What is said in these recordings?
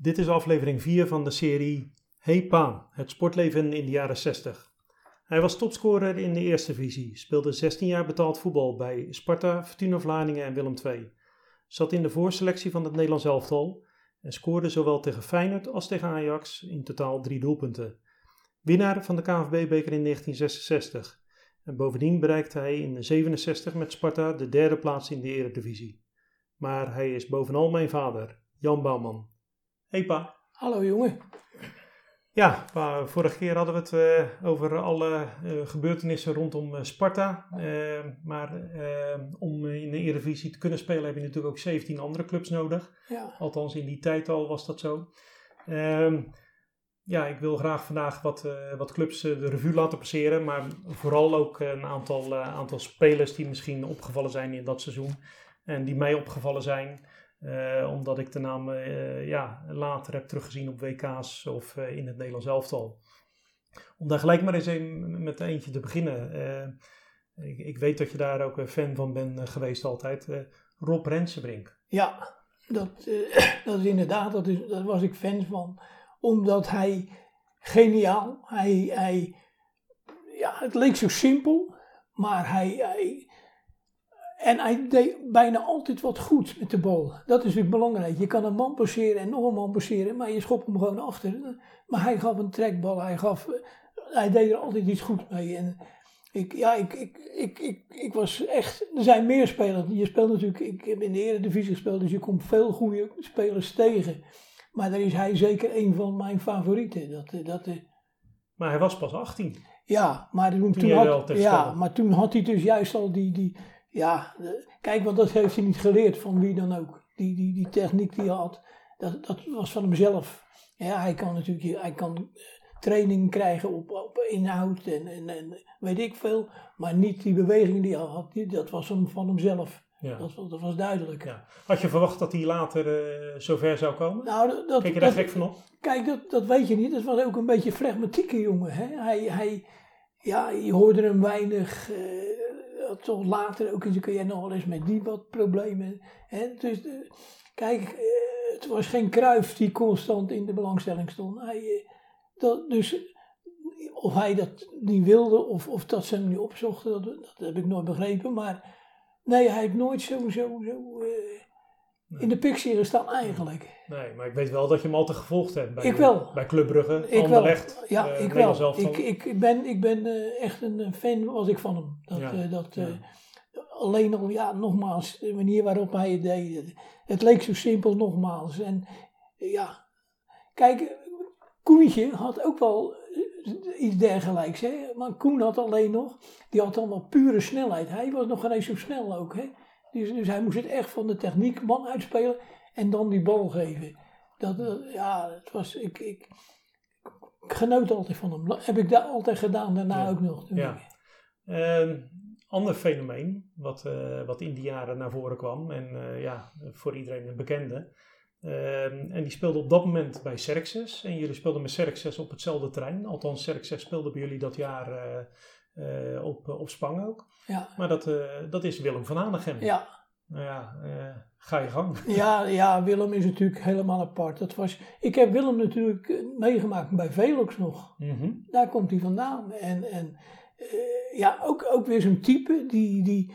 Dit is aflevering 4 van de serie Hey Pa, het sportleven in de jaren 60. Hij was topscorer in de eerste divisie, speelde 16 jaar betaald voetbal bij Sparta, Fortuna Vlaardingen en Willem II. Zat in de voorselectie van het Nederlands elftal en scoorde zowel tegen Feyenoord als tegen Ajax in totaal drie doelpunten. Winnaar van de KNVB-beker in 1966. En bovendien bereikte hij in 67 met Sparta de derde plaats in de eredivisie. Maar hij is bovenal mijn vader, Jan Bouwman. Hey pa. Hallo jongen. Ja, pa, vorige keer hadden we het eh, over alle eh, gebeurtenissen rondom eh, Sparta. Maar om in de Eredivisie te kunnen spelen heb je natuurlijk ook 17 andere clubs nodig. Ja, Althans, in die tijd al was dat zo. Ehm, ja, ik wil graag vandaag wat, wat clubs de revue laten passeren. Maar vooral ook een aantal, aantal spelers die misschien opgevallen zijn in dat seizoen. En die mij opgevallen zijn. Eh, omdat ik de naam eh, ja, later heb teruggezien op WK's of eh, in het Nederlands elftal. Om daar gelijk maar eens een, met eentje te beginnen. Ik, ik weet dat je daar ook een fan van bent geweest altijd. Rob Rensenbrink. ja dat, dat is inderdaad, dat daar was ik fan van. Omdat hij geniaal, hij, hij, ja, het leek zo simpel, maar hij, hij, en hij deed bijna altijd wat goed met de bal. Dat is natuurlijk belangrijk. Je kan een man passeren en nog een man passeren, maar je schopt hem gewoon achter. Maar hij gaf een trekbal, hij, gaf, hij deed er altijd iets goed mee. En ik, ja, ik, ik, ik, ik, ik was echt. Er zijn meer spelers. Je speelt natuurlijk. Ik heb in de Eredivisie gespeeld, dus je komt veel goede spelers tegen. Maar daar is hij zeker een van mijn favorieten. Dat, dat, Maar hij was pas 18. ja, maar toen, toen had, ja, maar toen had hij dus juist al die. die ja, kijk, want dat heeft hij niet geleerd van wie dan ook. Die, die, die techniek die hij had, dat, dat was van hemzelf. Ja, hij kan natuurlijk hij kan eh, training krijgen op, op inhoud en, en, en weet ik veel. Maar niet die beweging die hij had, die, dat was hem van hemzelf. Ja. Dat, was- dat was duidelijk. Ja. Had je verwacht dat hij later eh, zover zou komen? Nou, dat, Kijk je daar dat- gek van op? Kijk, dat, dat weet je niet. Dat was ook een beetje een flegmatieke jongen. Hè? Hij, hij, ja, je hoorde hem weinig. eh, toch later ook in zijn carrière nog wel eens met die wat problemen. Dus, eh, kijk, eh, het was geen kruif die constant in de belangstelling stond. Hij, eh, dat, dus eh, of hij dat niet wilde of, of dat ze hem niet opzochten, dat, dat heb ik nooit begrepen. Maar nee, hij heeft nooit zo, zo, zo in de picture gestaan eigenlijk. Nee, maar ik weet wel dat je hem altijd gevolgd hebt. Bij, Ik wel. Bij Club Brugge, Ik wel. Ja, eh, ik wel. Ik, ik ben, ik ben eh, echt een fan was ik van hem. Dat, Ja, eh, dat, ja. Alleen al, ja, nogmaals, de manier waarop hij het deed. Het, leek zo simpel, nogmaals. En ja, kijk, Koentje had ook wel iets dergelijks. Hè? Maar Koen had alleen nog, die had dan wel pure snelheid. Hij was nog geen eens zo snel ook. Hè? Dus, dus hij moest het echt van de techniek man uitspelen en dan die bal geven. Dat, eh, ja, het was, ik, ik, ik genoot altijd van hem. Heb ik dat altijd gedaan, daarna Ja. ook nog. Ja. Een ander fenomeen wat, eh, wat in die jaren naar voren kwam. En eh, ja, voor iedereen een bekende. Ehm, en die speelde op dat moment bij Xerxes. En jullie speelden met Xerxes op hetzelfde terrein. Althans, Xerxes speelde bij jullie dat jaar eh, eh, op, op Spang ook. Ja, Maar dat, eh, dat is Willem van Hanegem. ja. Nou ja, ga je gang. Ja, ja, Willem is natuurlijk helemaal apart. Dat was, ik heb Willem natuurlijk meegemaakt bij Velox nog. Mhm. Daar komt hij vandaan. En, en ja, ook, ook weer zo'n type die. die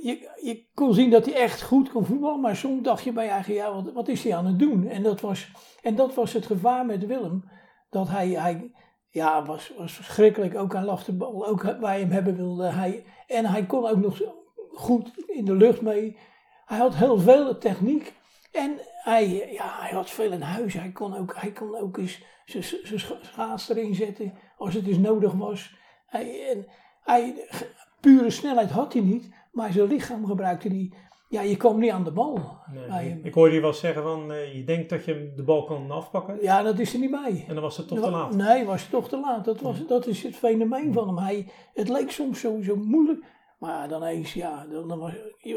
je, je kon zien dat hij echt goed kon voetballen, maar soms dacht je bij je eigen, ja, wat, wat is hij aan het doen? En dat was, en dat was het gevaar met Willem. Dat hij, hij ja, was, was verschrikkelijk. Ook aan lag de bal, ook waar je hem hebben wilde. Hij, en hij kon ook nog goed in de lucht mee. Hij had heel veel techniek. En hij, ja, hij had veel in huis. Hij kon ook, hij kon ook eens zijn zijn scha- schaats erin zetten als het eens nodig was. Hij, en hij, pure snelheid had hij niet, maar zijn lichaam gebruikte hij. Ja, je kwam niet aan de bal. Nee, ik hoorde je wel zeggen van, eh, je denkt dat je de bal kan afpakken. Ja, dat is er niet bij. En dan was het toch te laat. Nee, was toch te laat. Dat, was, dat is het fenomeen van hem. Hij, het leek soms sowieso moeilijk. Maar dan eens, ja. Dan, dan was,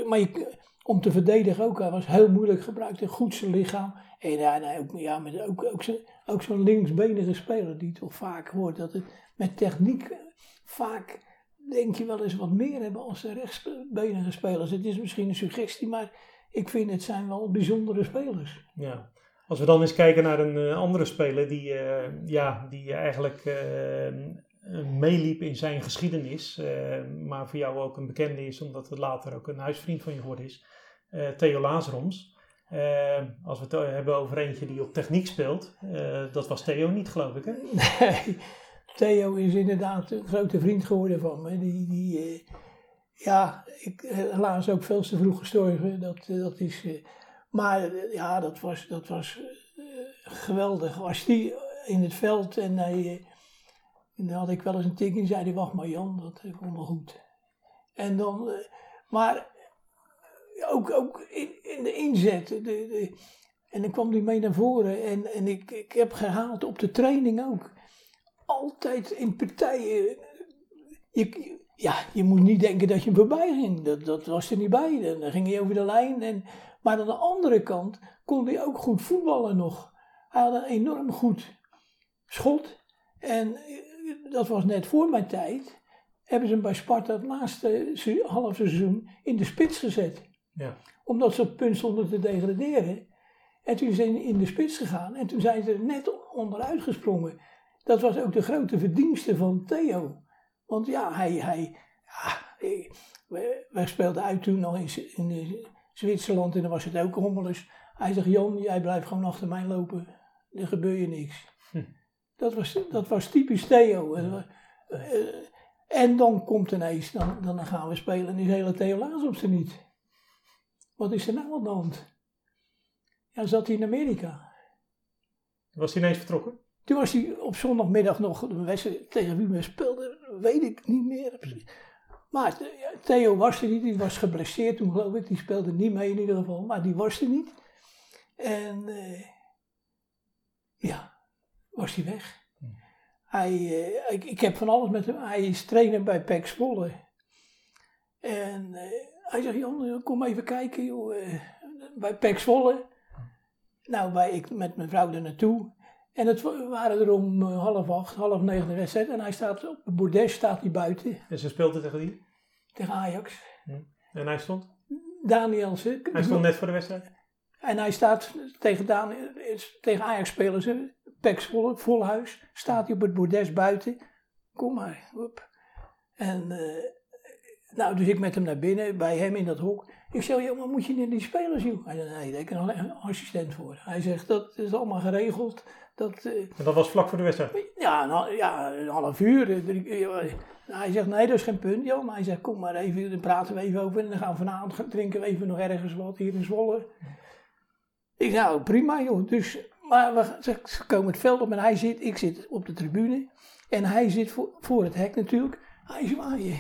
maar je, om te verdedigen ook. Hij was heel moeilijk gebruikt. Goed zijn lichaam. En ja, nee, ook, ja met, ook, ook, zo- ook zo'n linksbenige speler die toch vaak hoort. Dat het met techniek eh, vaak denk je wel eens wat meer hebben als de rechtsbenige spelers. Het is misschien een suggestie, maar ik vind het zijn wel bijzondere spelers. Ja. Als we dan eens kijken naar een uh, andere speler die, uh, ja, die eigenlijk uh, meeliep in zijn geschiedenis, maar voor jou ook een bekende is, omdat het later ook een huisvriend van je geworden is, Theo Lazaroms. als we het hebben over eentje die op techniek speelt, dat was Theo niet, geloof ik, hè? Nee, Theo is inderdaad een grote vriend geworden van me. Die, die, ja, ik, helaas ook veel te vroeg gestorven. Dat, dat is, maar ja, dat was, dat was geweldig. Was die in het veld en hij, dan had ik wel eens een tik en zei hij, wacht maar Jan, dat komt wel goed. En dan, maar ook, ook in, in de inzet. De, de, en dan kwam hij mee naar voren en, en ik, ik heb gehaald op de training ook. Altijd in partijen. Je, ja, je moet niet denken dat je voorbij ging. Dat, dat was er niet bij. Dan ging hij over de lijn. En, maar aan de andere kant kon hij ook goed voetballen nog. Hij had een enorm goed schot. En dat was net voor mijn tijd. Hebben ze hem bij Sparta het laatste half seizoen in de spits gezet. Ja. Omdat ze op punt stonden te degraderen. En toen zijn ze in de spits gegaan. En toen zijn ze er net onderuit gesprongen. Dat was ook de grote verdienste van Theo. Want ja, hij, hij ja, wij, speelden uit toen nog in, in Zwitserland en dan was het ook hommeles. Hij zegt, Jan, jij blijft gewoon achter mij lopen. Er gebeurt je niks. Hm. Dat, was, dat was typisch Theo. Ja. Uh, en dan komt ineens, dan, dan gaan we spelen en die hele Theo Laas op ze niet. Wat is er nou aan de hand? Ja, zat hij in Amerika. Was hij ineens vertrokken? Toen was hij op zondagmiddag nog een wedstrijd tegen wie we speelden, weet ik niet meer. Maar Theo was er niet, die was geblesseerd toen geloof ik, die speelde niet mee in ieder geval, maar die was er niet. En uh, ja, was hij weg. Hij, uh, ik, ik, heb van alles met hem, hij is trainer bij PEC Zwolle. En hij zegt, Jan, kom even kijken joh, bij PEC Zwolle. Nou, bij, ik met mijn vrouw er naartoe. En het waren er om uh, half acht, half negen de wedstrijd. En hij staat op het bordes, staat hij buiten. En ze speelde tegen wie? Tegen Ajax. Hm. En hij stond? Danielsen. Hij stond net voor de wedstrijd? En hij staat tegen, tegen Ajax spelen ze. Pek vol, vol huis. Staat hij op het bordes buiten. Kom maar. Hop. En uh, nou, dus ik met hem naar binnen, bij hem in dat hok. Ik zeg, joh, maar moet je niet die spelers, joh? Hij zei, nee, daar heb ik een assistent voor. Hij zegt, dat is allemaal geregeld. Dat, uh, en dat was vlak voor de wedstrijd? Ja, een, ja, een half uur. Drie, hij zegt, nee, dat is geen punt, joh. Maar hij zegt, kom maar even, dan praten we even over. En dan gaan we vanavond drinken we even nog ergens wat hier in Zwolle. Ik nou, prima, joh. Dus, maar we, ze komen het veld op en hij zit, ik zit op de tribune. En hij zit voor, voor het hek natuurlijk. Hij zwaaien.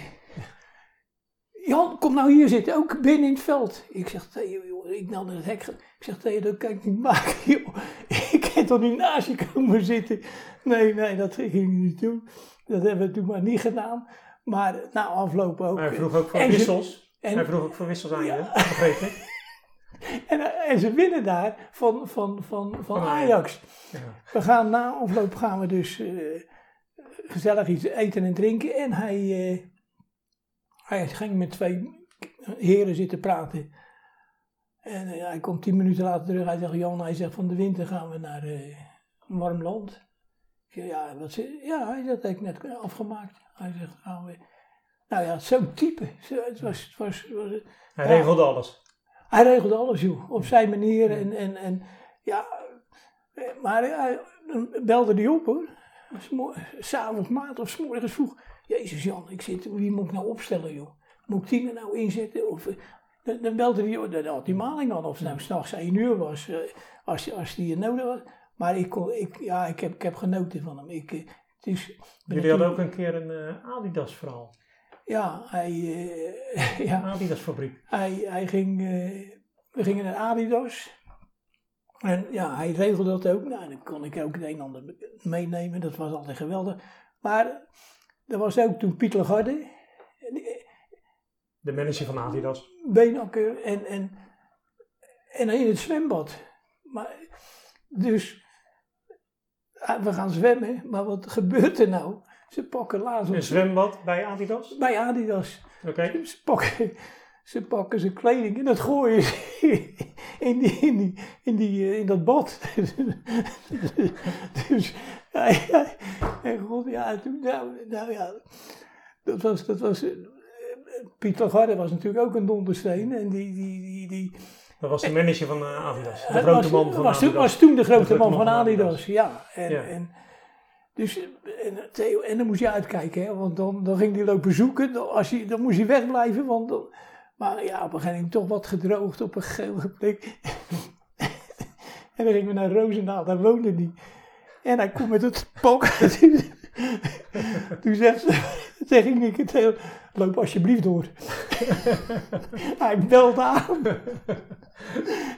Jan, kom nou hier zitten, ook binnen in het veld. Ik zeg tegen joh, ik nam het hek. Ik zeg tegen dat kan ik niet maken, joh. Ik kan toch niet naast je komen zitten. Nee, nee, dat ging niet doen. Dat hebben we toen maar niet gedaan. Maar na afloop ook. Hij vroeg ook voor wissels. En, hij vroeg ook voor wissels aan ja. je, ik. En, en, ze winnen daar van, van, van, van, Ajax. Ja. We gaan na afloop gaan we dus uh, gezellig iets eten en drinken. En hij, uh, hij ging met twee heren zitten praten. En uh, hij komt tien minuten later terug. Hij zegt, Jan, hij zegt, van de winter gaan we naar een warm land. Ik zeg, ja, wat, ja, hij zegt, dat heb ik net afgemaakt. Hij zegt, gaan we... Nou ja, zo'n type. Het was, het was, was, hij regelde alles. Hij regelde alles, joh. Op zijn manier. En, en, en ja, maar hij belde die op, hoor. S'avonds maat of s morgens vroeg. Jezus Jan, ik zit, wie moet ik nou opstellen, joh? Moet ik die er nou inzetten? Of, dan, dan belde hij, dan had die maling dan. Of het nou s'nachts één uur was, uh, als, als die nodig was. Maar ik, kon, ik, ja, ik, heb, ik heb genoten van hem. Ik, uh, het is, Jullie hadden ook een keer een uh, Adidas verhaal. Ja, hij... Uh, ja, Adidas fabriek. Hij, hij ging... we gingen naar Adidas. En ja, hij regelde dat ook. Nou, dan kon ik ook het een en ander meenemen. Dat was altijd geweldig. Maar er was ook toen Pieter Lagarde. De manager van Adidas. Beenakker en, en, en in het zwembad. Maar, dus we gaan zwemmen, maar wat gebeurt er nou? Ze pakken laatst... Een zwembad bij Adidas? Bij Adidas. Oké. Ze pakken... ze pakken zijn kleding en dat gooien ze in, die, in, die, in, die, eh, in dat bad. dus, ja, ja, en god, ja, toen, nou, nou ja, dat was, dat was, uh, Piet Lagarde was natuurlijk ook een dondersteen en die, die, die, die dat was de manager van uh, Adidas, de grote was, man van was, Adidas. was toen de grote, man, van Adidas, ja. En, Ja. en, dus, en, Theo, en dan moest je uitkijken, hè, want dan, dan ging hij lopen zoeken. Dan, als hij, dan moest hij wegblijven, want dan, maar ja, op een gegeven moment toch wat gedroogd op een gele plek. en dan gingen we naar Roosendaal, daar woonde hij. En hij komt met het pak. Toen zegt ze, zeg ik niet, loop alsjeblieft door. hij belt aan.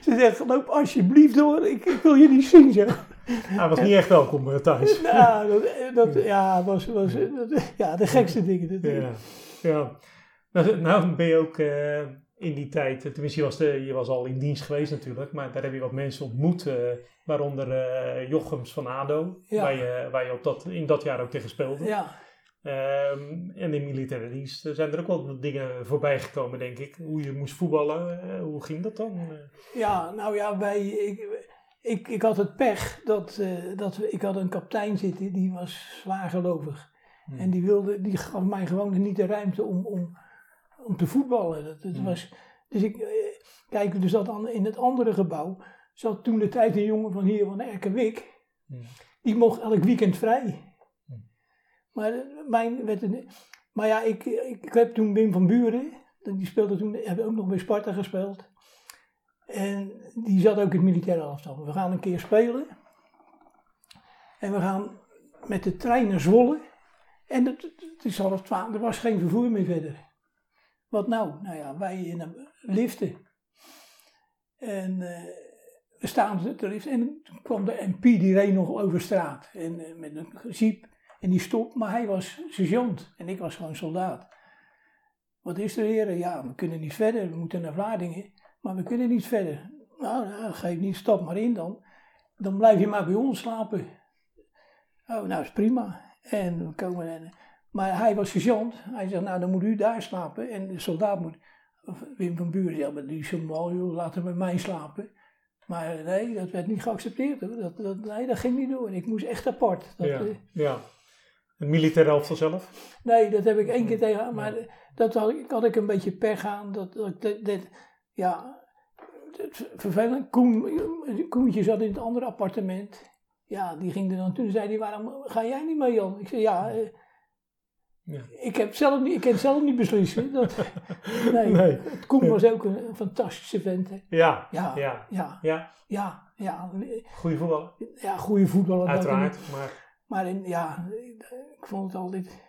Ze zegt, loop alsjeblieft door, ik, ik wil je niet zien, zeg. Hij was niet echt welkom eh, thuis. Ja, dat, dat ja, was, was, dat- ja, de gekste dingen. Dat, Ja, ja. Nou, nou ben je ook eh, in die tijd, eh, tenminste je was, de, je was al in dienst geweest natuurlijk, maar daar heb je wat mensen ontmoet, eh, waaronder Jochems van ADO, Ja. waar, je, waar je op dat, in dat jaar ook tegen speelde. ja, Ehm, en in militaire dienst zijn er ook wel wat dingen voorbij gekomen, denk ik. Hoe je moest voetballen, hoe ging dat dan? Ja, nou ja, wij, ik, ik, ik had het pech dat, dat we, ik had een kapitein zitten, die was zwaargelovig. Hmm. En die, wilde, die gaf mij gewoon niet de ruimte om, om, om te voetballen. Dat, Hmm. was, dus ik, eh, kijk, er zat dan in het andere gebouw, zat toen de tijd een jongen van hier, van Erkenwik. Hmm. Die mocht elk weekend vrij. Hmm. Maar, eh, mijn werd een, maar ja, ik, ik, ik heb toen Wim van Buren, die speelde toen, heb ook nog bij Sparta gespeeld. En die zat ook in het militaire elftal. We gaan een keer spelen. En we gaan met de trein naar Zwolle. En het, het is half twaalf, er was geen vervoer meer verder. Wat nou? Nou ja, wij in een liften. En eh, we staan op de en toen kwam de MP, die reed nog over straat. En eh, met een jeep. En die stopt, maar hij was sergeant en ik was gewoon soldaat. Wat is er heren? Ja, we kunnen niet verder, we moeten naar Vlaardingen. Maar we kunnen niet verder. Nou, nou geef niet, stap maar in dan. Dan blijf je maar bij ons slapen. Oh, nou is prima. En we komen en, maar hij was sergeant. Hij zegt, nou dan moet u daar slapen. En de soldaat moet, Wim van Buren, ja, maar die is zo mal, joh, laat hem bij mij slapen. Maar nee, dat werd niet geaccepteerd. Hoor. Dat, dat, nee, dat ging niet door. Ik moest echt apart. Dat, ja, eh, ja. Het militaire elftal zelf? Nee, dat heb ik één keer tegen, maar dat had, ik- had ik een beetje pech aan. Dat, dat, ja, het vervelend. Koen, Koentje zat in het andere appartement. Ja, die ging er dan toen zei hij, waarom ga jij niet mee Jan? Ik zei, ja, eh, Ja. ik, heb zelf niet, ik kan zelf niet beslissen. Dat, nee, Nee. Koen was ook een, een fantastische vent. hè. Ja, Ja, ja, ja, ja. ja, ja, Goede voetballer, ja, goede voetballer. uiteraard. Maar Maar in, ja, ik vond het altijd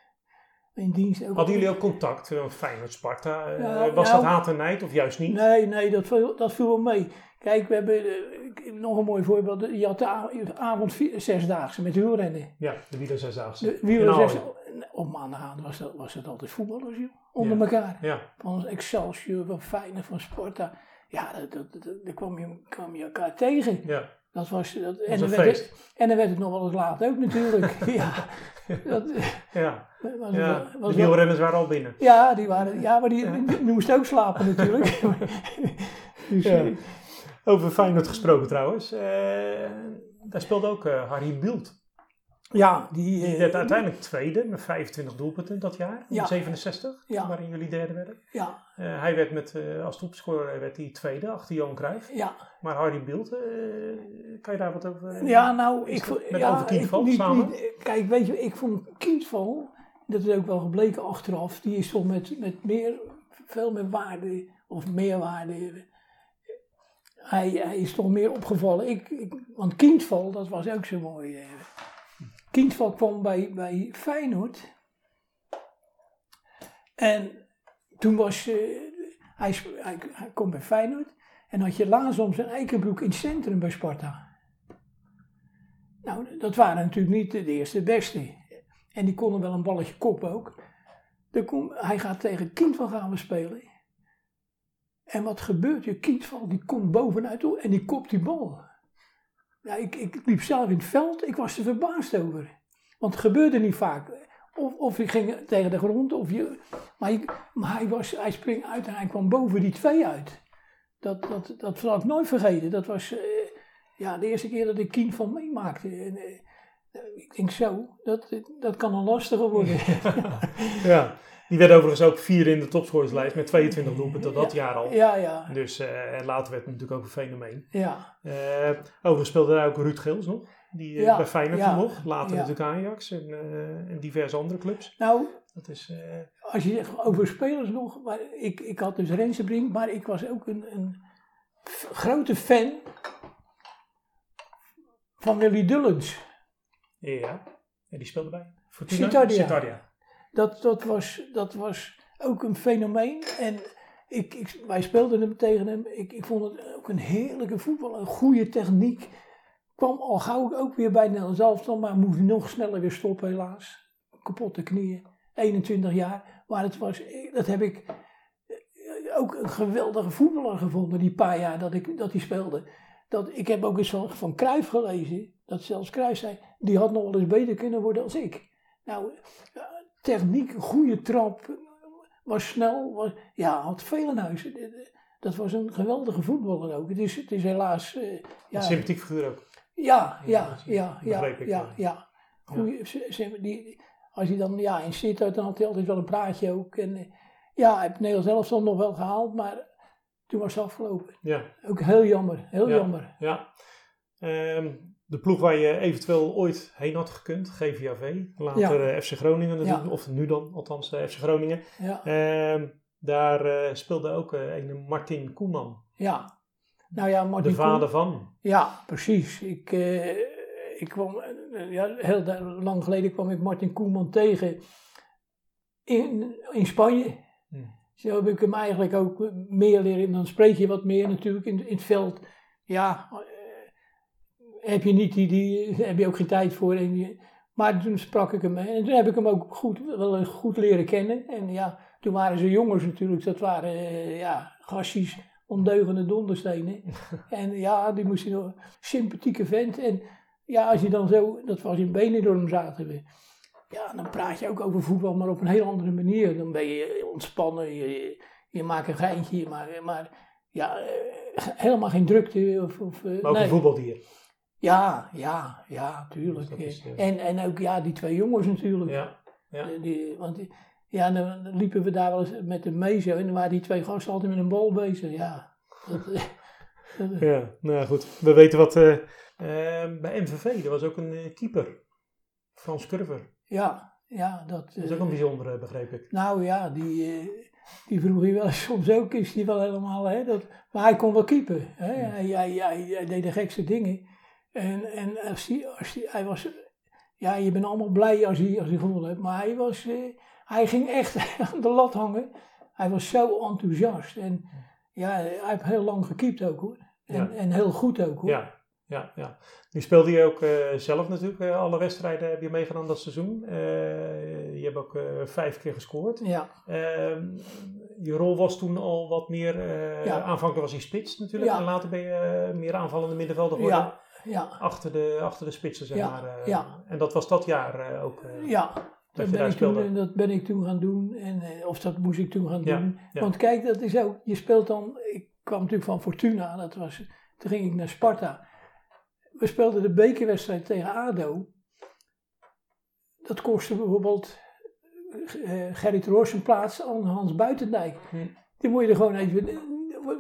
in dienst ook. hadden jullie ook contact? eh, Feyenoord, Sparta? eh, Ja, was nou- dat haat en nijd of juist niet? Nee, nee, dat viel, dat viel wel mee. Kijk, we hebben eh, nog een mooi voorbeeld. Je had de avond zesdaagse met wielrennen. Ja, de wieler zesdaagse. De In wielrennen Algen. zes, op maandagavond was, dat, was het altijd voetballers, joh. Onder Ja. elkaar. Ja, Van Excelsior, van Feyenoord, van Sparta. Ja, dat, dat, dat- daar kwam je, kwam je elkaar tegen. ja. Dat was, dat, en, dan werd het, en dan werd het nog wel eens laat ook natuurlijk. ja, dat Ja, was, ja. was de wielrenners waren al binnen. Ja, die waren, ja, maar die, die, die moesten ook slapen natuurlijk. dus, Ja. eh, Over Feyenoord gesproken trouwens. eh, daar speelde ook eh, Harry Bielt. Ja, die, Die eh, werd uiteindelijk tweede met 25 doelpunten dat jaar. Ja. 67, Ja. waarin jullie derde werden. ja, Eh, hij werd met, eh, als topscorer werd hij tweede achter Johan Cruijff. ja, Maar Harry Bielt, eh, kan je daar wat over ja, nou, ik vond... met ja, Over Kindval ik- niet- samen? niet- kijk, weet je, ik vond Kindval, dat is ook wel gebleken achteraf, die is toch met, met meer, veel meer waarde, of meerwaarde, hij, hij is toch meer opgevallen. Ik, ik, want Kindval, dat was ook zo mooi. Kindval kwam bij, bij Feyenoord. En toen was, eh, hij, hij, kwam bij Feyenoord. En had je Lazom zijn Eikenbroek in het centrum bij Sparta. Nou, dat waren natuurlijk niet de eerste beste. En die konden wel een balletje kop ook. Hij gaat tegen Kindval gaan we spelen. En wat gebeurt? Je Kindval die komt bovenuit en die kopt die bal. Ja, ik, ik liep zelf in het veld, ik was er verbaasd over. Want het gebeurde niet vaak. of, of je ging tegen de grond. Of je, maar, je, maar hij, was, hij spring uit en hij kwam boven die twee uit. Dat, dat, dat zal ik nooit vergeten. Dat was eh, ja, de eerste keer dat ik kind van meemaakte. En, eh, ik denk zo, dat, dat kan een lastige worden. ja, die werd overigens ook vier in de topscorerslijst met 22 doelpunten dat jaar al. Ja, ja. Dus uh, en later werd het natuurlijk ook een fenomeen. Ja. Uh, overigens speelde daar ook Ruud Geels nog. Die uh, bij Feyenoord ja, nog. Later natuurlijk Ajax en, en diverse andere clubs. Nou, dat is, als je zegt over spelers nog. Maar ik, ik had dus Rensenbrink, maar ik was ook een, een grote fan van Willy Dullens. Ja, en die speelde bij Fortuna? Citardia. Dat, dat, was, dat was ook een fenomeen. En ik, ik, wij speelden hem tegen hem. Ik, ik vond het ook een heerlijke voetbal. Een goede techniek. Kwam al gauw ook weer bij Nederlands elftal. Maar moest nog sneller weer stoppen helaas. Kapotte knieën. 21 jaar. Maar het was, dat heb ik ook een geweldige voetballer gevonden. Die paar jaar dat ik dat hij speelde. Dat, ik heb ook eens van, van gelezen. Dat zelfs Cruijff zei. Die had nog wel eens beter kunnen worden als ik. Nou, techniek, goede trap, was snel, was, ja, had veel in huis. Dat was een geweldige voetballer ook. Het is, het is helaas... Uh, ja, een sympathiek figuur ook. Ja, ja, ja, ja, ik, ja, ja. Goeie, die, als hij dan ja, in zit, dan had hij altijd wel een praatje ook. En ja, hij heeft Nederland zelf dan nog wel gehaald, maar toen was het afgelopen. Ja. Ook heel jammer, heel ja, jammer. Ja. Um, de ploeg waar je eventueel ooit heen had gekund, GVAV, later ja. FC Groningen natuurlijk, ja. of nu dan althans uh, FC Groningen. Ja. Uh, daar uh, speelde ook een Martin Koeman. Ja, nou ja, Martin De vader van. Ja, precies. Ik, ik kwam, ja, heel lang geleden kwam ik Martin Koeman tegen in, in Spanje. Hm. Zo heb ik hem eigenlijk ook meer leren. Dan spreek je wat meer natuurlijk in, in het veld. Ja, heb je niet die, die heb je ook geen tijd voor. En je, maar toen sprak ik hem en toen heb ik hem ook goed, wel goed leren kennen. En ja, toen waren ze jongens natuurlijk, dat waren uh, ja, gastjes, ondeugende donderstenen. en ja, die moest je nog, sympathieke vent. En ja, als je dan zo, dat was in Benidorm zaten we. Ja, dan praat je ook over voetbal, maar op een heel andere manier. Dan ben je ontspannen, je, je maakt een geintje, maar, maar ja, helemaal geen drukte. Of, of, maar ook nee. een voetbaldier. Ja, ja, ja, tuurlijk. Dus is, uh... en, en ook ja, die twee jongens natuurlijk. Ja, ja. Die, want ja, dan liepen we daar wel eens met de mee zo en dan waren die twee gasten altijd met een bal bezig. Ja, dat, ja nou goed. We weten wat uh, uh, bij MVV, er was ook een keeper, Frans Curver. Ja, ja. Dat, dat is ook een bijzondere, begreep ik. Nou ja, die, die vroeg je wel soms ook, is die wel helemaal, hè, dat, maar hij kon wel keeper. Hè? Ja. Hij, hij, hij, hij deed de gekste dingen. En, en als hij, als hij, hij was, ja, je bent allemaal blij als hij, als hij gewonnen hebt, maar hij was, eh, hij ging echt aan de lat hangen. Hij was zo enthousiast en ja, hij heeft heel lang gekiept ook hoor. En, Ja. en heel goed ook hoor. Ja, ja, ja. Nu speelde je ook eh, zelf natuurlijk. eh, alle wedstrijden heb je meegedaan dat seizoen. Je hebt ook vijf keer gescoord. Ja, Ehm, je rol was toen al wat meer... Ja. Aanvankelijk was hij spits natuurlijk. Ja. En later ben je meer aanvallende middenvelder geworden. ja, ja, Achter, de, achter de spitsen, zeg Ja, maar. eh. ja. En dat was dat jaar eh, ook. eh, ja. dat ben, ik toen, dat ben ik toen gaan doen. En, of dat moest ik toen gaan Ja, doen. ja. Want kijk, dat is ook. Je speelt dan. Ik kwam natuurlijk van Fortuna. Dat was, toen ging ik naar Sparta. We speelden de bekerwedstrijd tegen ADO. Dat kostte bijvoorbeeld Gerrit Roos een plaats aan Hans Buitendijk. Hm. Die moet je er gewoon even.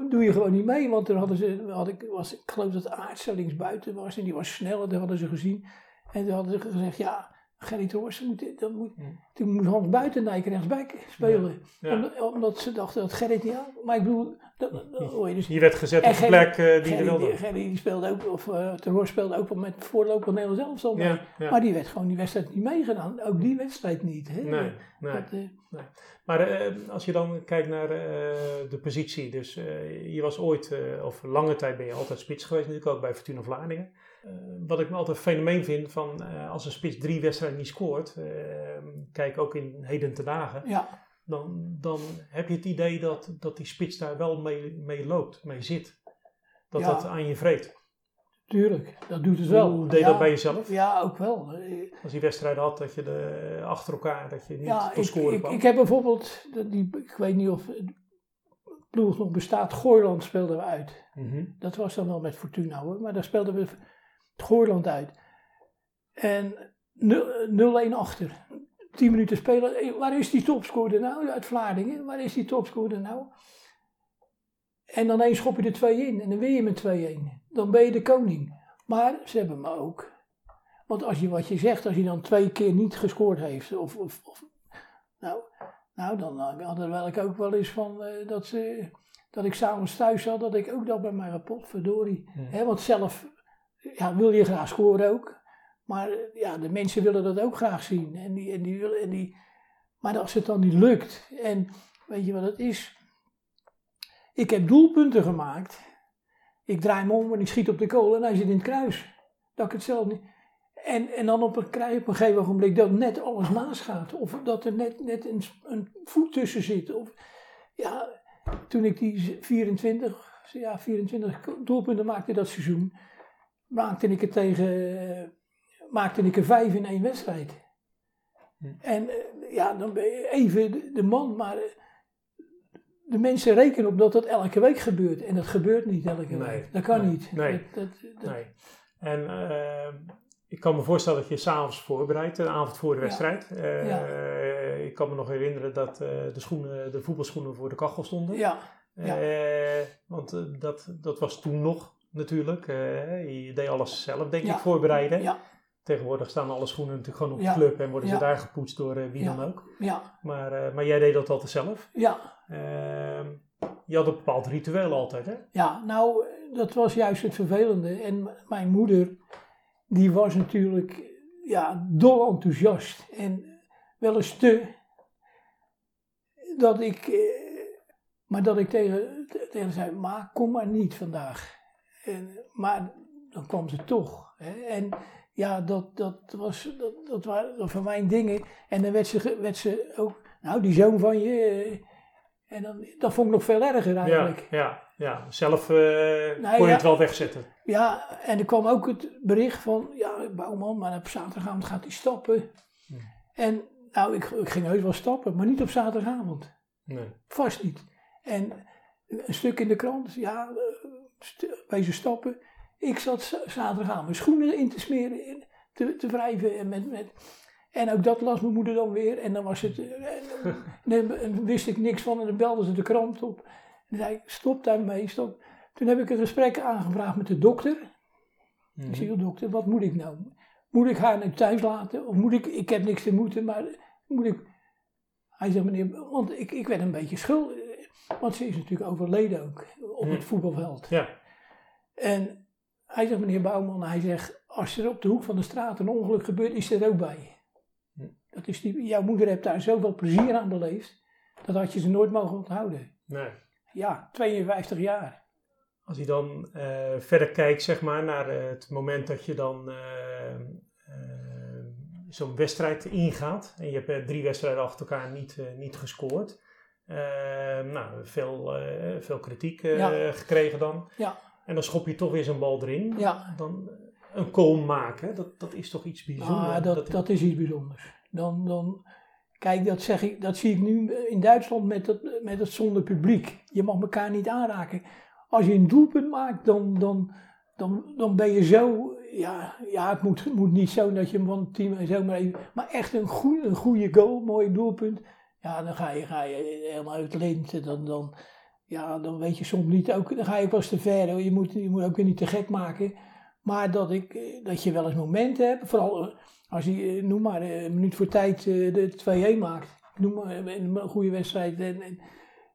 Doe je gewoon niet mee, want toen hadden ze, had ik, was, ik geloof dat links buiten was en die was sneller, dat hadden ze gezien. En toen hadden ze gezegd, ja, Gerrit Roos, moet, dat moet, toen moest Hans Buitendijk rechtsbij spelen. Ja. Omdat, omdat ze dachten dat Gerrit niet aan, maar ik bedoel, dat, dat hoor je dus. Je werd gezet op de plek eh, die je wilde. Gerrit die speelde ook, of uh, Terror speelde ook wel met voorloper Nederlands elftal. Ja, ja. Maar die werd gewoon die wedstrijd niet meegedaan. Ook die wedstrijd niet. Hè? Nee, nee. Dat, eh, Maar als je dan kijkt naar de positie, dus je was ooit, of lange tijd ben je altijd spits geweest, natuurlijk ook bij Fortuna Vlaardingen. Eh, wat ik me altijd een fenomeen vind van eh, als een spits drie wedstrijden niet scoort, eh, kijk ook in heden ten dagen, ja, dan, dan heb je het idee dat, dat die spits daar wel mee, mee loopt, mee zit. Dat Ja. dat aan je vreet. tuurlijk. Dat doet het wel. Hoe deed ja, dat bij jezelf? Ja, ook wel. Als je wedstrijden had, dat je de, achter elkaar, dat je niet Ja, tot ik, scoren ik, kwam. ik heb bijvoorbeeld, die, ik weet niet of de ploeg nog bestaat, Gooiland speelden we uit. Mhm. Dat was dan wel met Fortuna hoor, maar daar speelden we het Gooiland uit. En 0-1 achter. 10 minuten spelen. Eh, Waar is die topscorer nou? Uit Vlaardingen. Waar is die topscorer nou? En dan eens schop je er twee in en dan win je met 2-1. Dan ben je de koning. Maar ze hebben me ook. Want als je wat je zegt, als je dan twee keer niet gescoord heeft, of, of, of nou, nou, dan eh, hadden wel ik ook wel eens van eh, dat, ze, dat ik s'avonds thuis zat, dat ik ook dat bij mijn rapport, verdorie. Ja. Hè, want zelf ja, wil je graag scoren ook. Maar eh, ja, de mensen willen dat ook graag zien. En die, en die willen, en die, maar als het dan niet lukt, en weet je wat het is? Ik heb doelpunten gemaakt. Ik draai me om en ik schiet op de kool en hij zit in het kruis. Dat ik het zelf niet. En, en dan op een, op een gegeven ogenblik dat net alles naast gaat. Of dat er net, net een, een voet tussen zit. Of, ja, toen ik die 24, ja, 24 doelpunten maakte dat seizoen, maakte ik er tegen, maakte ik er vijf in één wedstrijd. Hm. En eh, ja, dan ben je even de, man, maar eh, de mensen rekenen op dat dat elke week gebeurt. En dat gebeurt niet elke Nee, week. Dat kan nee, niet. nee. Dat, dat, dat- Nee. En eh, ik kan me voorstellen dat je s'avonds voorbereidt, de avond voor de Ja. wedstrijd. Ja. Ik kan me nog herinneren dat de, schoenen, de voetbalschoenen voor de kachel stonden. ja, ja. Want dat, dat was toen nog natuurlijk. eh, je deed alles zelf, denk Ja. ik, voorbereiden. ja, Tegenwoordig staan alle schoenen natuurlijk gewoon op de club en worden ze daar gepoetst door eh, wie dan ook. ja, Maar, eh, maar jij deed dat altijd zelf. ja. Ehm, je had een bepaald ritueel altijd, hè? Ja, nou, dat was juist het vervelende. En mijn moeder, die was natuurlijk ja, dol enthousiast. En wel eens te. Dat ik, maar dat ik tegen, te- tegen zei, ma, kom maar niet vandaag. En, maar dan kwam ze toch. Hè. En ja, dat, dat, was, dat, dat waren van mijn dingen. En dan werd ze, werd ze ook, nou, die zoon van je. eh, en dan, dat vond ik nog veel erger eigenlijk. Ja, ja, ja. Zelf eh, Nou, kon je ja. het wel wegzetten. Ja, en er kwam ook het bericht van, ja, Bouwman, maar op zaterdagavond gaat hij stappen. Hmm. En nou, ik, ik ging heus wel stappen, maar niet op zaterdagavond. Nee. Vast niet. En een stuk in de krant, ja, wezen stappen. Ik zat z- zaterdagavond mijn schoenen in te smeren, te, te wrijven. En, met, met, en ook dat las mijn moeder dan weer. En dan was het, eh, en, wist ik niks van en dan belde ze de krant op. En zei ik, stop daarmee, stop. Toen heb ik een gesprek aangevraagd met de dokter. Mhm. Ik zeg, "Oh, dokter, wat moet ik nou? Moet ik haar nu thuis laten? Of moet ik, ik heb niks te moeten, maar moet ik... Hij zegt, meneer, want ik, ik werd een beetje schuldig. Want ze is natuurlijk overleden ook, op het Mhm. voetbalveld. Ja. En hij zegt, meneer Bouwman, hij zegt, als er op de hoek van de straat een ongeluk gebeurt, is er ook bij. Hm. Dat is die, jouw moeder heeft daar zoveel plezier aan beleefd, dat had je ze nooit mogen onthouden. Nee. Ja, 52 jaar. Als je dan eh, verder kijkt, zeg maar, naar eh, het moment dat je dan eh, zo'n wedstrijd ingaat. En je hebt drie wedstrijden achter elkaar niet, niet gescoord. Eh, nou, veel, eh, veel kritiek eh, Ja. gekregen dan. Ja. En dan schop je toch weer zo'n bal erin. Ja. Dan eh, een goal maken, dat, dat is toch iets bijzonders. Ah, dat, dat is iets bijzonders. Dan, dan, kijk, dat, zeg ik, dat zie ik nu in Duitsland met het, met het zonder publiek. Je mag elkaar niet aanraken. Als je een doelpunt maakt, dan, dan, dan, dan ben je zo. Ja, ja het moet, moet niet zo dat je hem van het team even. Maar echt een goede, een goede goal, mooi doelpunt. Ja, dan ga je, ga je helemaal uit lint. Dan, dan, ja, dan weet je soms niet. Ook, dan ga je pas te ver. Je moet, je moet ook weer niet te gek maken. Maar dat, ik, eh, dat je wel eens momenten hebt. Vooral eh, als je, eh, noem maar, een minuut voor tijd de 2-1 maakt. Noem maar een goede wedstrijd. En,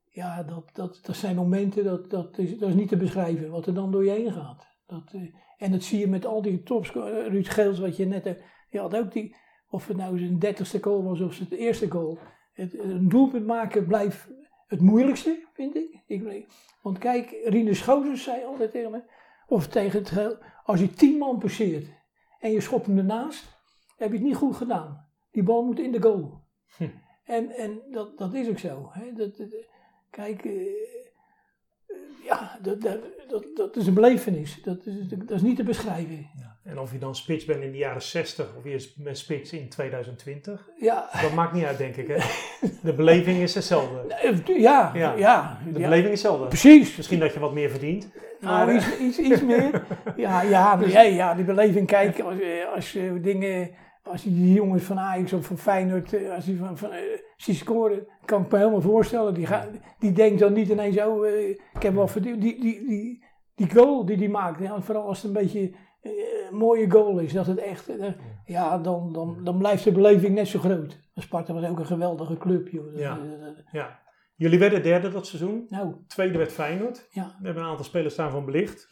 ja, dat, dat, dat zijn momenten, dat, dat, is, dat is niet te beschrijven. Wat er dan door je heen gaat. Dat, en dat zie je met al die tops. Ruud Geels, wat je net... hebt. Je had ook die... Of het nou zijn dertigste goal was of zijn eerste goal. Het, een doelpunt maken blijft het moeilijkste, vind ik. ik want kijk, Rinus Gozens zei altijd tegen me... Of tegen het... geheel, Als je tien man passeert en je schopt hem ernaast... heb je het niet goed gedaan. Die bal moet in de goal. Hm. En, en dat, dat is ook zo. Hè? Dat, dat- kijk, eh, ja, dat, dat, dat, dat is een belevenis. Dat is, dat is niet te beschrijven. Ja. En of je dan spits bent in de jaren 60 of je bent spits in 2020, Ja, dat maakt niet uit, denk ik. Hè? De beleving is hetzelfde. ja, Ja. ja. De beleving is hetzelfde. Precies. Misschien dat je wat meer verdient. Maar, Nou, iets, iets, iets meer. Ja, ja, ja, ja, die beleving. Kijk, als, eh, als je dingen, als je die jongens van Ajax of van Feyenoord, eh, als die van, van eh, ziet scoren, kan ik me helemaal voorstellen. Die, gaat, die denkt dan niet ineens, oh, eh, ik heb wel verdiend. Die, die, die, die goal die die maakt, ja, vooral als het een beetje een mooie goal is, dat het echt, ja, dan, dan, dan blijft de beleving net zo groot. Sparta was ook een geweldige club, joh. Ja. Jullie werden derde dat seizoen. Nou, Tweede werd Feyenoord. ja. We hebben een aantal spelers daarvan belicht.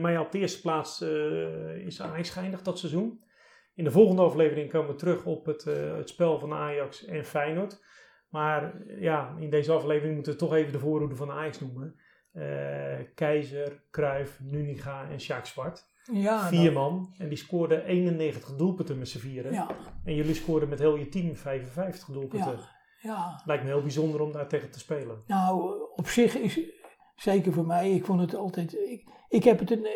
Maar ja, op de eerste plaats is Ajax geëindigd dat seizoen. In de volgende aflevering komen we terug op het, eh, het spel van Ajax en Feyenoord. Maar eh, ja, in deze aflevering moeten we toch even de voorhoede van Ajax noemen. Eh, Keizer, Cruijff, Nuniga en Sjaak Zwart. Ja, Vier man. En die scoorden 91 doelpunten met z'n vieren. ja, En jullie scoorden met heel je team 55 doelpunten. ja, ja. Lijkt me heel bijzonder om daar tegen te spelen. Nou, op zich is zeker voor mij, ik vond het altijd. Ik, ik heb het een.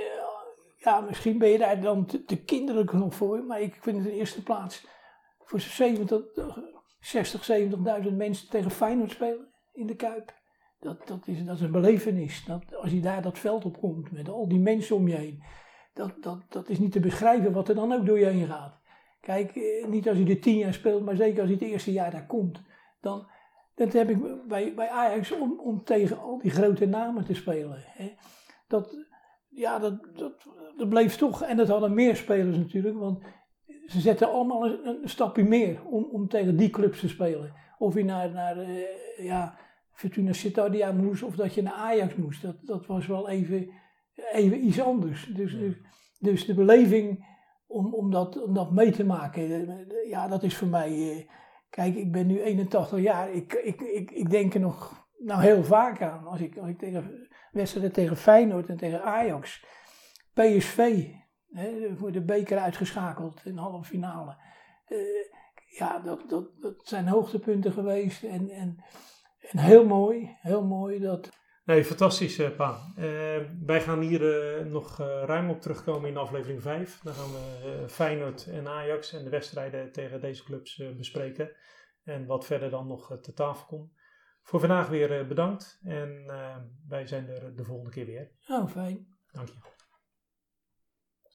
Ja, misschien ben je daar dan te, te kinderlijk voor, maar ik vind het in de eerste plaats voor 70, 60, 70.000 mensen tegen Feyenoord spelen in de Kuip. Dat, dat, is, dat is een belevenis. Dat, als je daar dat veld op komt met al die mensen om je heen, dat, dat, dat is niet te beschrijven wat er dan ook door je heen gaat. Kijk, eh, niet als je er tien jaar speelt, maar zeker als je het eerste jaar daar komt. Dan, dat heb ik bij, bij Ajax om, om tegen al die grote namen te spelen. Hè. Dat, ja, dat, dat, dat bleef toch, en dat hadden meer spelers natuurlijk, want ze zetten allemaal een, een stapje meer om, om tegen die clubs te spelen. Of je naar, naar eh, ja, Fortuna Sittard moest of dat je naar Ajax moest. Dat, dat was wel even, even iets anders. Dus, dus, dus de beleving om, om, dat, om dat mee te maken, eh, ja, dat is voor mij... eh, Kijk, ik ben nu 81 jaar. Ik, ik, ik, ik denk er nog nou, heel vaak aan. Als ik, als ik tegen wedstrijden tegen Feyenoord en tegen Ajax. PSV, hè, voor de beker uitgeschakeld in de halve finale. Eh, ja, dat, dat, dat zijn hoogtepunten geweest. En, en, en heel mooi, heel mooi dat... Nee, fantastisch, eh, Pa. Eh, wij gaan hier nog ruim op terugkomen in aflevering 5. Dan gaan we Feyenoord en Ajax en de wedstrijden tegen deze clubs bespreken. En wat verder dan nog te tafel komt. Voor vandaag weer bedankt. En wij zijn er de volgende keer weer. Oh, fijn. Dank je.